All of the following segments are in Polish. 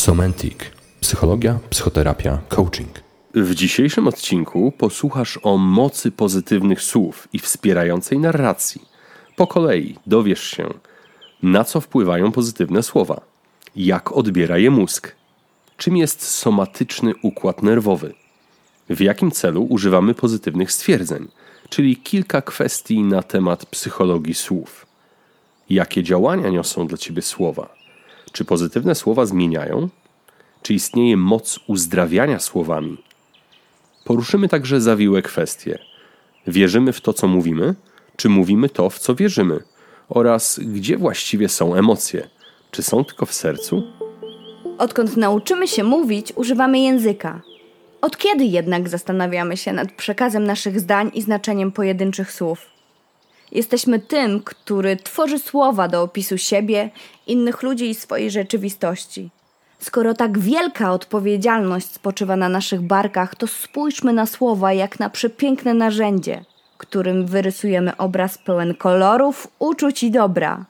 Somentic. Psychologia, psychoterapia, coaching. W dzisiejszym odcinku posłuchasz o mocy pozytywnych słów i wspierającej narracji. Po kolei dowiesz się, na co wpływają pozytywne słowa, jak odbiera je mózg, czym jest somatyczny układ nerwowy, w jakim celu używamy pozytywnych stwierdzeń, czyli kilka kwestii na temat psychologii słów. Jakie działania niosą dla ciebie słowa? Czy pozytywne słowa zmieniają? Czy istnieje moc uzdrawiania słowami? Poruszymy także zawiłe kwestie. Wierzymy w to, co mówimy, czy mówimy to, w co wierzymy? Oraz gdzie właściwie są emocje? Czy są tylko w sercu? Odkąd nauczymy się mówić, używamy języka. Od kiedy jednak zastanawiamy się nad przekazem naszych zdań i znaczeniem pojedynczych słów? Jesteśmy tym, który tworzy słowa do opisu siebie, innych ludzi i swojej rzeczywistości. Skoro tak wielka odpowiedzialność spoczywa na naszych barkach, to spójrzmy na słowa jak na przepiękne narzędzie, którym wyrysujemy obraz pełen kolorów, uczuć i dobra.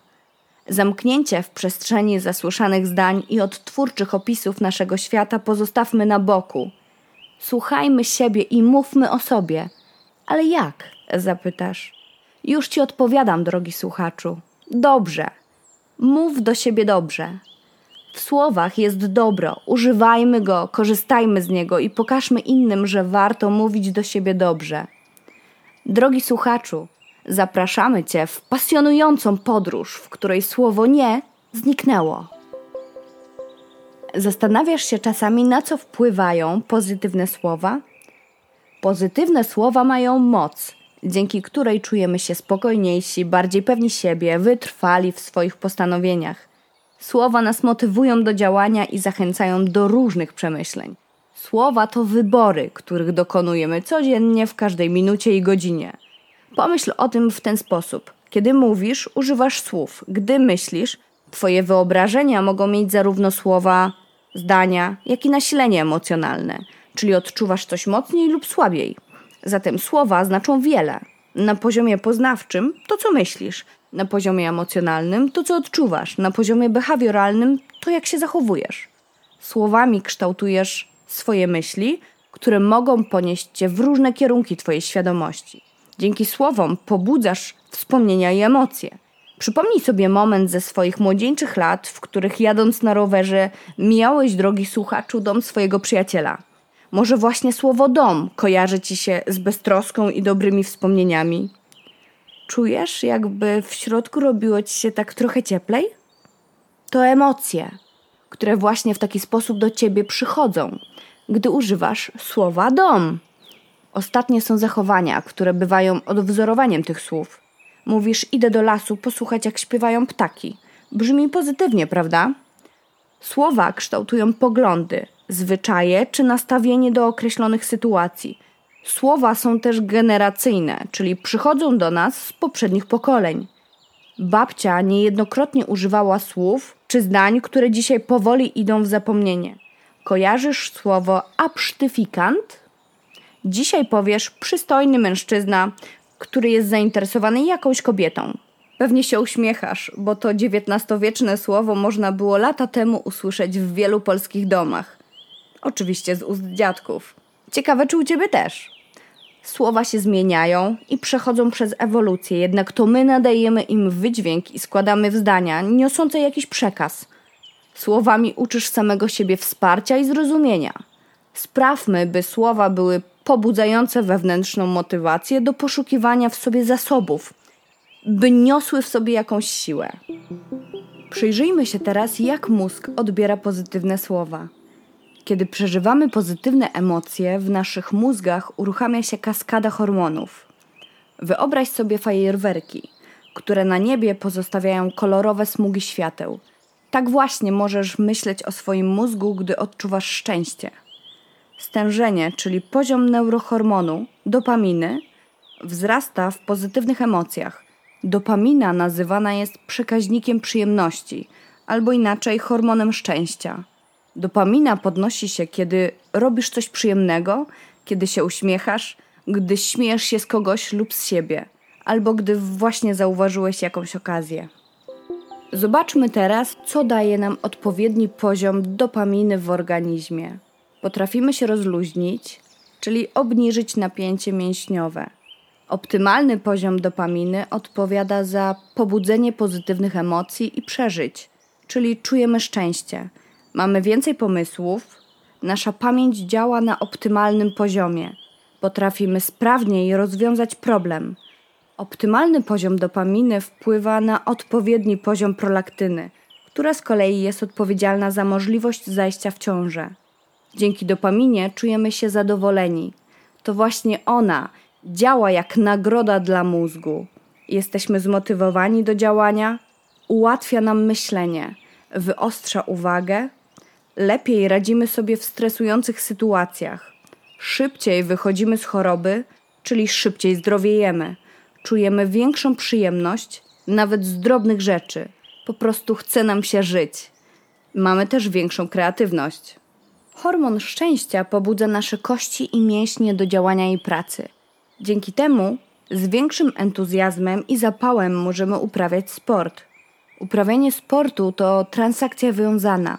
Zamknięcie w przestrzeni zasłyszanych zdań i odtwórczych opisów naszego świata pozostawmy na boku. Słuchajmy siebie i mówmy o sobie. Ale jak? zapytasz. Już ci odpowiadam, drogi słuchaczu. Dobrze. Mów do siebie dobrze. W słowach jest dobro, używajmy go, korzystajmy z niego i pokażmy innym, że warto mówić do siebie dobrze. Drogi słuchaczu, zapraszamy Cię w pasjonującą podróż, w której słowo nie zniknęło. Zastanawiasz się czasami, na co wpływają pozytywne słowa? Pozytywne słowa mają moc, dzięki której czujemy się spokojniejsi, bardziej pewni siebie, wytrwali w swoich postanowieniach. Słowa nas motywują do działania i zachęcają do różnych przemyśleń. Słowa to wybory, których dokonujemy codziennie w każdej minucie i godzinie. Pomyśl o tym w ten sposób. Kiedy mówisz, używasz słów. Gdy myślisz, twoje wyobrażenia mogą mieć zarówno słowa, zdania, jak i nasilenie emocjonalne, czyli odczuwasz coś mocniej lub słabiej. Zatem słowa znaczą wiele. Na poziomie poznawczym to, co myślisz, na poziomie emocjonalnym to, co odczuwasz, na poziomie behawioralnym to, jak się zachowujesz. Słowami kształtujesz swoje myśli, które mogą ponieść cię w różne kierunki twojej świadomości. Dzięki słowom pobudzasz wspomnienia i emocje. Przypomnij sobie moment ze swoich młodzieńczych lat, w których jadąc na rowerze mijałeś drogi słuchaczu dom swojego przyjaciela. Może właśnie słowo dom kojarzy ci się z beztroską i dobrymi wspomnieniami. Czujesz, jakby w środku robiło ci się tak trochę cieplej? To emocje, które właśnie w taki sposób do ciebie przychodzą, gdy używasz słowa dom. Ostatnie są zachowania, które bywają odwzorowaniem tych słów. Mówisz, idę do lasu posłuchać, jak śpiewają ptaki. Brzmi pozytywnie, prawda? Słowa kształtują poglądy, zwyczaje czy nastawienie do określonych sytuacji. Słowa są też generacyjne, czyli przychodzą do nas z poprzednich pokoleń. Babcia niejednokrotnie używała słów czy zdań, które dzisiaj powoli idą w zapomnienie. Kojarzysz słowo absztyfikant? Dzisiaj powiesz przystojny mężczyzna, który jest zainteresowany jakąś kobietą. Pewnie się uśmiechasz, bo to XIX-wieczne słowo można było lata temu usłyszeć w wielu polskich domach. Oczywiście z ust dziadków. Ciekawe, czy u ciebie też. Słowa się zmieniają i przechodzą przez ewolucję, jednak to my nadajemy im wydźwięk i składamy w zdania niosące jakiś przekaz. Słowami uczysz samego siebie wsparcia i zrozumienia. Sprawmy, by słowa były pobudzające wewnętrzną motywację do poszukiwania w sobie zasobów, by niosły w sobie jakąś siłę. Przyjrzyjmy się teraz, jak mózg odbiera pozytywne słowa. Kiedy przeżywamy pozytywne emocje, w naszych mózgach uruchamia się kaskada hormonów. Wyobraź sobie fajerwerki, które na niebie pozostawiają kolorowe smugi świateł. Tak właśnie możesz myśleć o swoim mózgu, gdy odczuwasz szczęście. Stężenie, czyli poziom neurohormonu, dopaminy, wzrasta w pozytywnych emocjach. Dopamina nazywana jest przekaźnikiem przyjemności, albo inaczej hormonem szczęścia. Dopamina podnosi się, kiedy robisz coś przyjemnego, kiedy się uśmiechasz, gdy śmiejesz się z kogoś lub z siebie, albo gdy właśnie zauważyłeś jakąś okazję. Zobaczmy teraz, co daje nam odpowiedni poziom dopaminy w organizmie. Potrafimy się rozluźnić, czyli obniżyć napięcie mięśniowe. Optymalny poziom dopaminy odpowiada za pobudzenie pozytywnych emocji i przeżyć, czyli czujemy szczęście. Mamy więcej pomysłów, nasza pamięć działa na optymalnym poziomie. Potrafimy sprawniej rozwiązać problem. Optymalny poziom dopaminy wpływa na odpowiedni poziom prolaktyny, która z kolei jest odpowiedzialna za możliwość zajścia w ciążę. Dzięki dopaminie czujemy się zadowoleni. To właśnie ona działa jak nagroda dla mózgu. Jesteśmy zmotywowani do działania, ułatwia nam myślenie, wyostrza uwagę, lepiej radzimy sobie w stresujących sytuacjach, szybciej wychodzimy z choroby, czyli szybciej zdrowiejemy, czujemy większą przyjemność nawet z drobnych rzeczy. Po prostu chce nam się żyć. Mamy też większą kreatywność. Hormon szczęścia pobudza nasze kości i mięśnie do działania i pracy. Dzięki temu z większym entuzjazmem i zapałem możemy uprawiać sport. Uprawianie sportu to transakcja wiązana,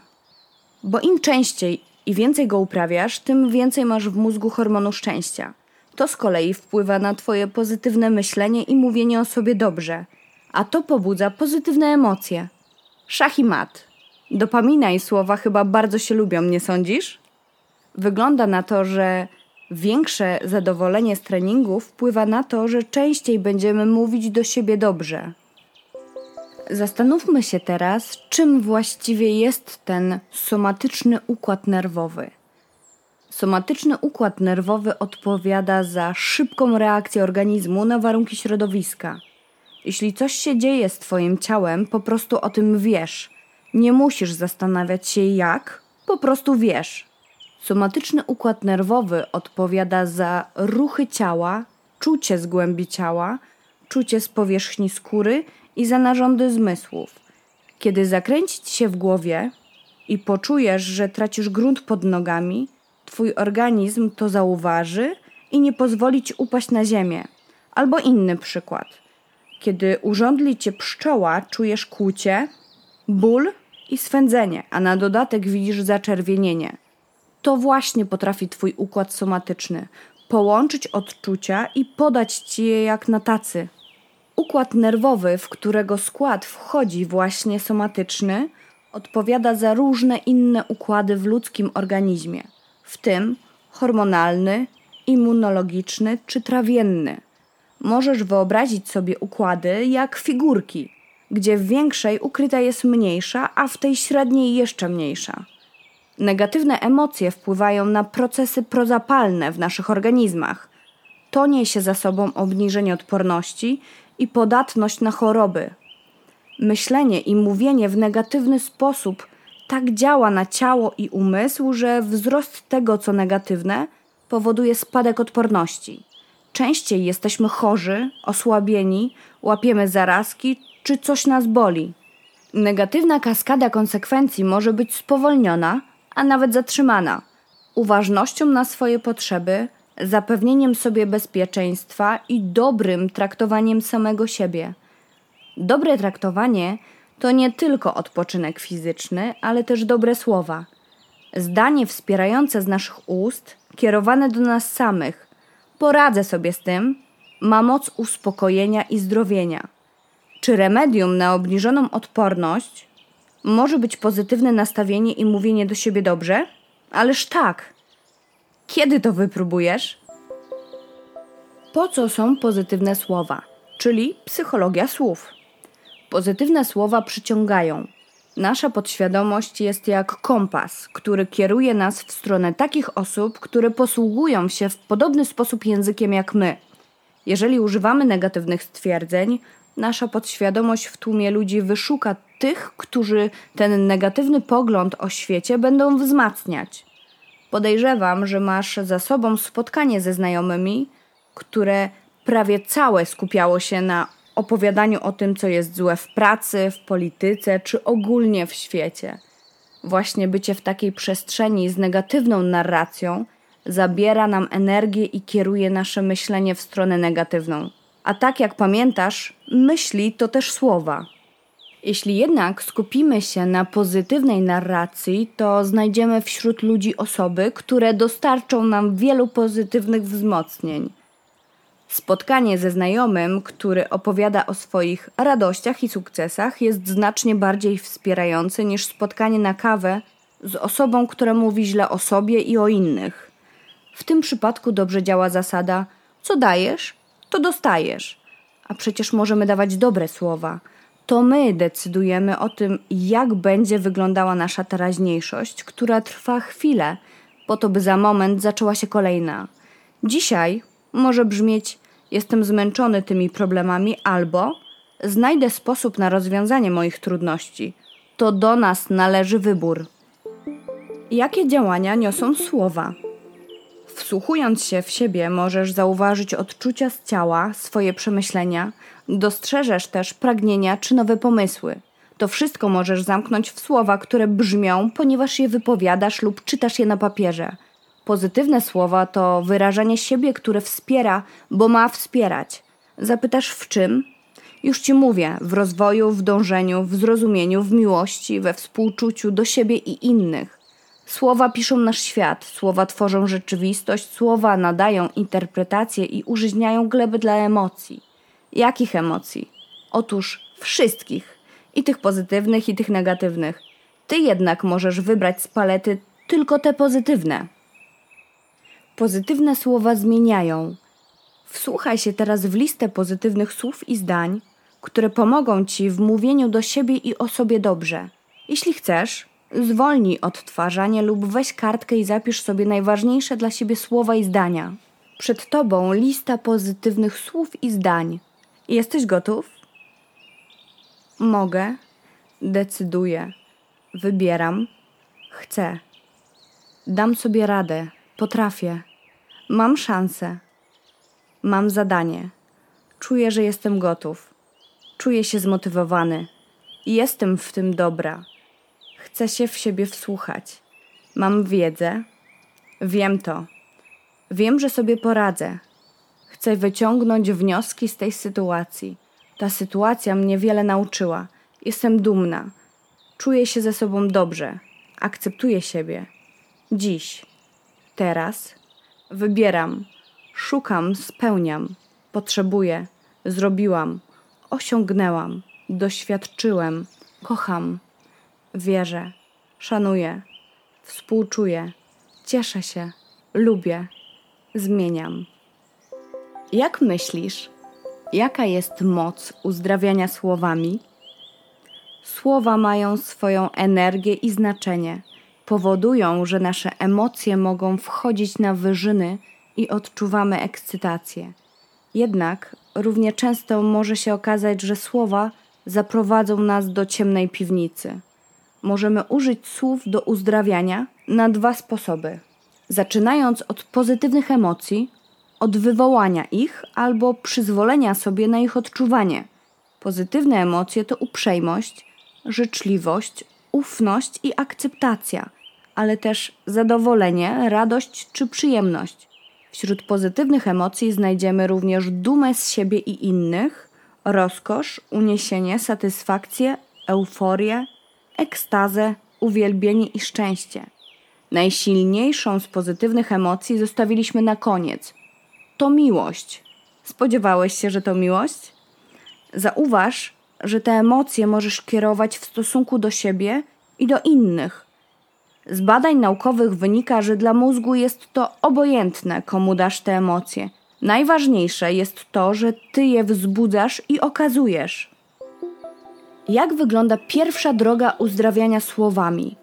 bo im częściej i więcej go uprawiasz, tym więcej masz w mózgu hormonu szczęścia. To z kolei wpływa na Twoje pozytywne myślenie i mówienie o sobie dobrze, a to pobudza pozytywne emocje. Szach i mat. Dopamina i słowa chyba bardzo się lubią, nie sądzisz? Wygląda na to, że większe zadowolenie z treningu wpływa na to, że częściej będziemy mówić do siebie dobrze. Zastanówmy się teraz, czym właściwie jest ten somatyczny układ nerwowy. Somatyczny układ nerwowy odpowiada za szybką reakcję organizmu na warunki środowiska. Jeśli coś się dzieje z Twoim ciałem, po prostu o tym wiesz. Nie musisz zastanawiać się jak, po prostu wiesz. Somatyczny układ nerwowy odpowiada za ruchy ciała, czucie z głębi ciała, czucie z powierzchni skóry i za narządy zmysłów. Kiedy zakręcić się w głowie i poczujesz, że tracisz grunt pod nogami, twój organizm to zauważy i nie pozwoli ci upaść na ziemię. Albo inny przykład. Kiedy urządli cię pszczoła, czujesz kłucie, ból i swędzenie, a na dodatek widzisz zaczerwienienie. To właśnie potrafi twój układ somatyczny połączyć odczucia i podać ci je jak na tacy. Układ nerwowy, w którego skład wchodzi właśnie somatyczny, odpowiada za różne inne układy w ludzkim organizmie, w tym hormonalny, immunologiczny czy trawienny. Możesz wyobrazić sobie układy jak figurki, gdzie w większej ukryta jest mniejsza, a w tej średniej jeszcze mniejsza. Negatywne emocje wpływają na procesy prozapalne w naszych organizmach. To niesie za sobą obniżenie odporności i podatność na choroby. Myślenie i mówienie w negatywny sposób tak działa na ciało i umysł, że wzrost tego, co negatywne, powoduje spadek odporności. Częściej jesteśmy chorzy, osłabieni, łapiemy zarazki czy coś nas boli. Negatywna kaskada konsekwencji może być spowolniona, a nawet zatrzymana. Uważnością na swoje potrzeby, zapewnieniem sobie bezpieczeństwa i dobrym traktowaniem samego siebie. Dobre traktowanie to nie tylko odpoczynek fizyczny, ale też dobre słowa. Zdanie wspierające z naszych ust, kierowane do nas samych. Poradzę sobie z tym, ma moc uspokojenia i zdrowienia. Czy remedium na obniżoną odporność może być pozytywne nastawienie i mówienie do siebie dobrze? Ależ tak. Kiedy to wypróbujesz? Po co są pozytywne słowa, czyli psychologia słów? Pozytywne słowa przyciągają. Nasza podświadomość jest jak kompas, który kieruje nas w stronę takich osób, które posługują się w podobny sposób językiem jak my. Jeżeli używamy negatywnych stwierdzeń, nasza podświadomość w tłumie ludzi wyszuka tych, którzy ten negatywny pogląd o świecie będą wzmacniać. Podejrzewam, że masz za sobą spotkanie ze znajomymi, które prawie całe skupiało się na opowiadaniu o tym, co jest złe w pracy, w polityce czy ogólnie w świecie. Właśnie bycie w takiej przestrzeni z negatywną narracją zabiera nam energię i kieruje nasze myślenie w stronę negatywną. A tak jak pamiętasz, myśli to też słowa. Jeśli jednak skupimy się na pozytywnej narracji, to znajdziemy wśród ludzi osoby, które dostarczą nam wielu pozytywnych wzmocnień. Spotkanie ze znajomym, który opowiada o swoich radościach i sukcesach, jest znacznie bardziej wspierające niż spotkanie na kawę z osobą, która mówi źle o sobie i o innych. W tym przypadku dobrze działa zasada: co dajesz, to dostajesz. A przecież możemy dawać dobre słowa. To my decydujemy o tym, jak będzie wyglądała nasza teraźniejszość, która trwa chwilę, po to by za moment zaczęła się kolejna. Dzisiaj może brzmieć: Jestem zmęczony tymi problemami, albo znajdę sposób na rozwiązanie moich trudności. To do nas należy wybór. Jakie działania niosą słowa? Wsłuchując się w siebie, możesz zauważyć odczucia z ciała, swoje przemyślenia, dostrzeżesz też pragnienia czy nowe pomysły. To wszystko możesz zamknąć w słowa, które brzmią, ponieważ je wypowiadasz lub czytasz je na papierze. Pozytywne słowa to wyrażanie siebie, które wspiera, bo ma wspierać. Zapytasz w czym? Już ci mówię, w rozwoju, w dążeniu, w zrozumieniu, w miłości, we współczuciu do siebie i innych. Słowa piszą nasz świat, słowa tworzą rzeczywistość, słowa nadają interpretację i użyźniają gleby dla emocji. Jakich emocji? Otóż wszystkich. I tych pozytywnych, i tych negatywnych. Ty jednak możesz wybrać z palety tylko te pozytywne. Pozytywne słowa zmieniają. Wsłuchaj się teraz w listę pozytywnych słów i zdań, które pomogą ci w mówieniu do siebie i o sobie dobrze. Jeśli chcesz, zwolnij odtwarzanie lub weź kartkę i zapisz sobie najważniejsze dla siebie słowa i zdania. Przed tobą lista pozytywnych słów i zdań. Jesteś gotów? Mogę, decyduję, wybieram, chcę. Dam sobie radę, potrafię. Mam szansę. Mam zadanie. Czuję, że jestem gotów. Czuję się zmotywowany. Jestem w tym dobra. Chcę się w siebie wsłuchać. Mam wiedzę. Wiem to. Wiem, że sobie poradzę. Chcę wyciągnąć wnioski z tej sytuacji. Ta sytuacja mnie wiele nauczyła. Jestem dumna. Czuję się ze sobą dobrze. Akceptuję siebie. Dziś, teraz wybieram, szukam, spełniam, potrzebuję, zrobiłam, osiągnęłam, doświadczyłem, kocham, wierzę, szanuję, współczuję, cieszę się, lubię, zmieniam. Jak myślisz, jaka jest moc uzdrawiania słowami? Słowa mają swoją energię i znaczenie. Powodują, że nasze emocje mogą wchodzić na wyżyny i odczuwamy ekscytację. Jednak równie często może się okazać, że słowa zaprowadzą nas do ciemnej piwnicy. Możemy użyć słów do uzdrawiania na dwa sposoby. Zaczynając od pozytywnych emocji, od wywołania ich albo przyzwolenia sobie na ich odczuwanie. Pozytywne emocje to uprzejmość, życzliwość, ufność i akceptacja, ale też zadowolenie, radość czy przyjemność. Wśród pozytywnych emocji znajdziemy również dumę z siebie i innych, rozkosz, uniesienie, satysfakcję, euforię, ekstazę, uwielbienie i szczęście. Najsilniejszą z pozytywnych emocji zostawiliśmy na koniec. To miłość. Spodziewałeś się, że to miłość? Zauważ, że te emocje możesz kierować w stosunku do siebie i do innych. Z badań naukowych wynika, że dla mózgu jest to obojętne, komu dasz te emocje. Najważniejsze jest to, że ty je wzbudzasz i okazujesz. Jak wygląda pierwsza droga uzdrawiania słowami?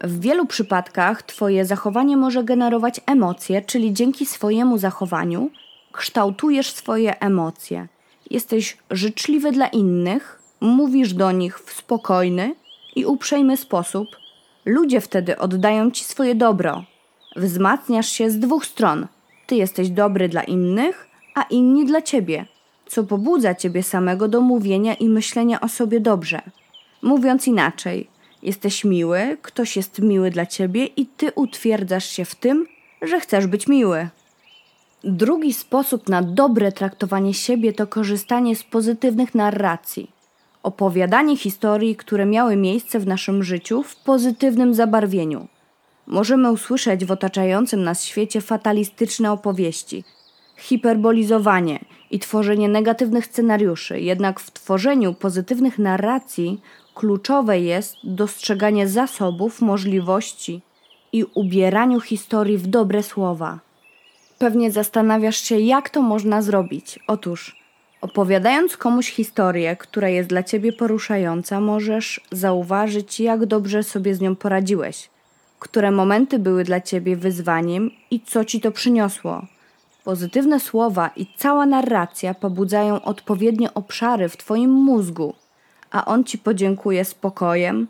W wielu przypadkach Twoje zachowanie może generować emocje, czyli dzięki swojemu zachowaniu kształtujesz swoje emocje. Jesteś życzliwy dla innych, mówisz do nich w spokojny i uprzejmy sposób. Ludzie wtedy oddają Ci swoje dobro. Wzmacniasz się z dwóch stron. Ty jesteś dobry dla innych, a inni dla Ciebie, co pobudza Ciebie samego do mówienia i myślenia o sobie dobrze. Mówiąc inaczej, jesteś miły, ktoś jest miły dla Ciebie i Ty utwierdzasz się w tym, że chcesz być miły. Drugi sposób na dobre traktowanie siebie to korzystanie z pozytywnych narracji. opowiadanie historii, które miały miejsce w naszym życiu w pozytywnym zabarwieniu. Możemy usłyszeć w otaczającym nas świecie fatalistyczne opowieści, hiperbolizowanie i tworzenie negatywnych scenariuszy, jednak w tworzeniu pozytywnych narracji kluczowe jest dostrzeganie zasobów, możliwości i ubieraniu historii w dobre słowa. Pewnie zastanawiasz się, jak to można zrobić. Otóż, opowiadając komuś historię, która jest dla ciebie poruszająca, możesz zauważyć, jak dobrze sobie z nią poradziłeś, które momenty były dla ciebie wyzwaniem i co ci to przyniosło. Pozytywne słowa i cała narracja pobudzają odpowiednie obszary w twoim mózgu, a on ci podziękuje spokojem,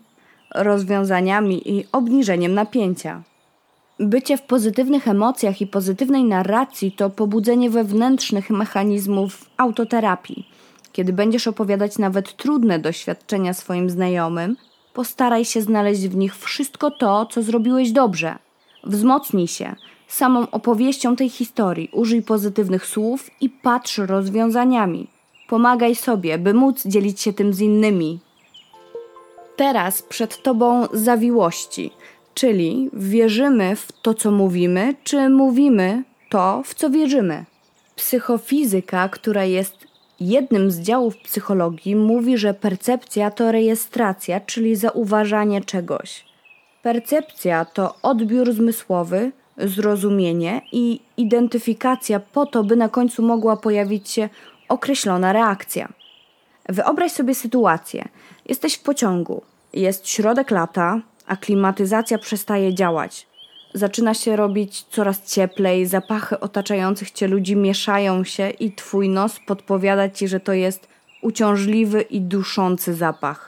rozwiązaniami i obniżeniem napięcia. Bycie w pozytywnych emocjach i pozytywnej narracji to pobudzenie wewnętrznych mechanizmów autoterapii. Kiedy będziesz opowiadać nawet trudne doświadczenia swoim znajomym, postaraj się znaleźć w nich wszystko to, co zrobiłeś dobrze. Wzmocnij się samą opowieścią tej historii, użyj pozytywnych słów i patrz rozwiązaniami. Pomagaj sobie, by móc dzielić się tym z innymi. Teraz przed tobą zawiłości, czyli wierzymy w to, co mówimy, czy mówimy to, w co wierzymy. Psychofizyka, która jest jednym z działów psychologii, mówi, że percepcja to rejestracja, czyli zauważanie czegoś. Percepcja to odbiór zmysłowy, zrozumienie i identyfikacja po to, by na końcu mogła pojawić się określona reakcja. Wyobraź sobie sytuację. Jesteś w pociągu, jest środek lata, a klimatyzacja przestaje działać. Zaczyna się robić coraz cieplej, zapachy otaczających cię ludzi mieszają się i twój nos podpowiada ci, że to jest uciążliwy i duszący zapach.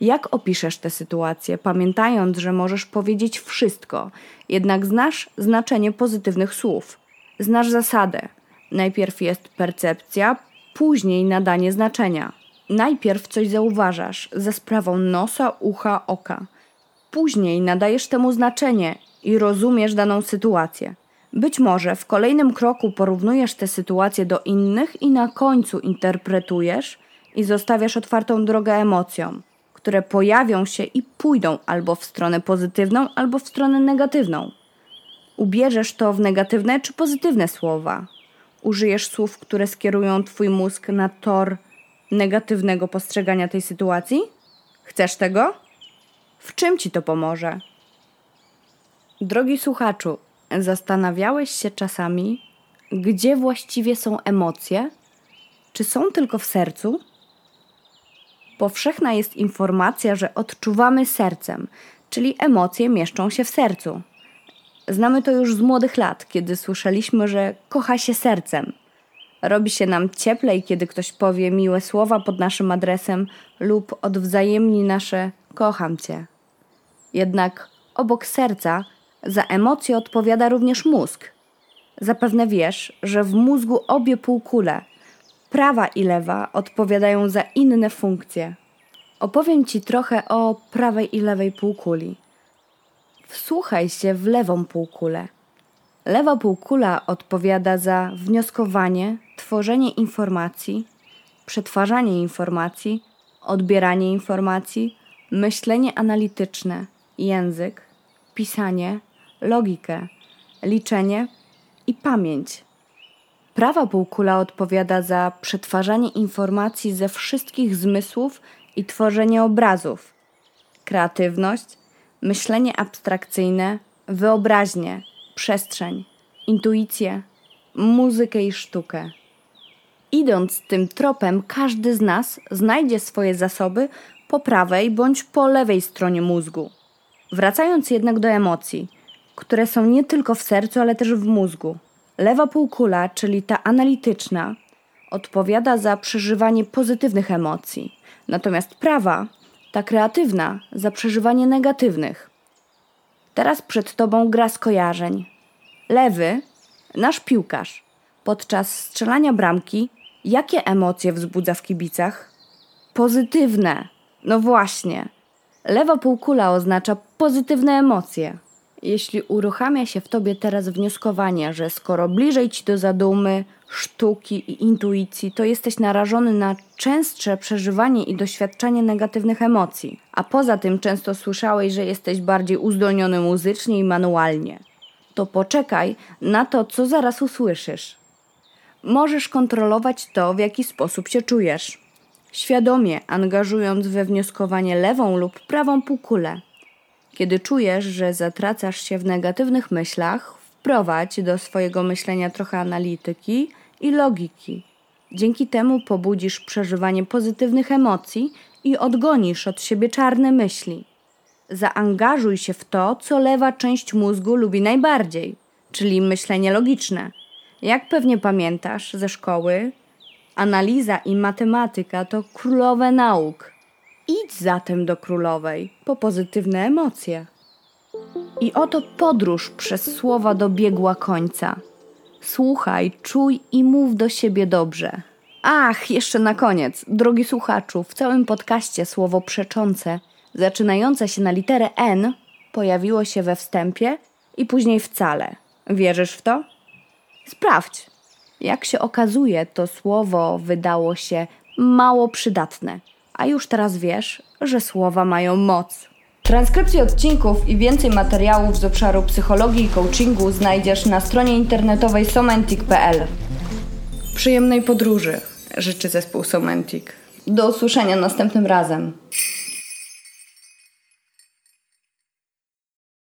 Jak opiszesz tę sytuację, pamiętając, że możesz powiedzieć wszystko, jednak znasz znaczenie pozytywnych słów? Znasz zasadę. Najpierw jest percepcja, później nadanie znaczenia. Najpierw coś zauważasz za sprawą nosa, ucha, oka. Później nadajesz temu znaczenie i rozumiesz daną sytuację. Być może w kolejnym kroku porównujesz tę sytuację do innych i na końcu interpretujesz i zostawiasz otwartą drogę emocjom, które pojawią się i pójdą albo w stronę pozytywną, albo w stronę negatywną. Ubierzesz to w negatywne czy pozytywne słowa. Użyjesz słów, które skierują Twój mózg na tor negatywnego postrzegania tej sytuacji? Chcesz tego? W czym ci to pomoże? Drogi słuchaczu, zastanawiałeś się czasami, gdzie właściwie są emocje? Czy są tylko w sercu? Powszechna jest informacja, że odczuwamy sercem, czyli emocje mieszczą się w sercu. Znamy to już z młodych lat, kiedy słyszeliśmy, że kocha się sercem. Robi się nam cieplej, kiedy ktoś powie miłe słowa pod naszym adresem lub odwzajemni nasze kocham cię. Jednak obok serca za emocje odpowiada również mózg. Zapewne wiesz, że w mózgu obie półkule, prawa i lewa, odpowiadają za inne funkcje. Opowiem Ci trochę o prawej i lewej półkuli. Wsłuchaj się w lewą półkulę. Lewa półkula odpowiada za wnioskowanie, tworzenie informacji, przetwarzanie informacji, odbieranie informacji, myślenie analityczne, język, pisanie, logikę, liczenie i pamięć. Prawa półkula odpowiada za przetwarzanie informacji ze wszystkich zmysłów i tworzenie obrazów, kreatywność, myślenie abstrakcyjne, wyobraźnię, przestrzeń, intuicję, muzykę i sztukę. Idąc tym tropem, każdy z nas znajdzie swoje zasoby po prawej bądź po lewej stronie mózgu. Wracając jednak do emocji, które są nie tylko w sercu, ale też w mózgu. Lewa półkula, czyli ta analityczna, odpowiada za przeżywanie pozytywnych emocji, natomiast prawa, ta kreatywna, za przeżywanie negatywnych. Teraz przed tobą gra skojarzeń. Lewy, nasz piłkarz, podczas strzelania bramki, jakie emocje wzbudza w kibicach? Pozytywne. No właśnie. Lewa półkula oznacza pozytywne emocje. Jeśli uruchamia się w tobie teraz wnioskowanie, że skoro bliżej ci do zadumy, sztuki i intuicji, to jesteś narażony na częstsze przeżywanie i doświadczanie negatywnych emocji, a poza tym często słyszałeś, że jesteś bardziej uzdolniony muzycznie i manualnie, to poczekaj na to, co zaraz usłyszysz. Możesz kontrolować to, w jaki sposób się czujesz. Świadomie angażując we wnioskowanie lewą lub prawą półkulę. Kiedy czujesz, że zatracasz się w negatywnych myślach, wprowadź do swojego myślenia trochę analityki i logiki. Dzięki temu pobudzisz przeżywanie pozytywnych emocji i odgonisz od siebie czarne myśli. Zaangażuj się w to, co lewa część mózgu lubi najbardziej, czyli myślenie logiczne. Jak pewnie pamiętasz ze szkoły, analiza i matematyka to królowe nauk. Idź zatem do królowej po pozytywne emocje. I oto podróż przez słowa dobiegła końca. Słuchaj, czuj i mów do siebie dobrze. Ach, jeszcze na koniec, drogi słuchaczu, w całym podcaście słowo przeczące, zaczynające się na literę N, pojawiło się we wstępie i później wcale. Wierzysz w to? Sprawdź. Jak się okazuje, to słowo wydało się mało przydatne, a już teraz wiesz, że słowa mają moc. Transkrypcje odcinków i więcej materiałów z obszaru psychologii i coachingu znajdziesz na stronie internetowej somentic.pl. Przyjemnej podróży życzy zespół Somentic. Do usłyszenia następnym razem.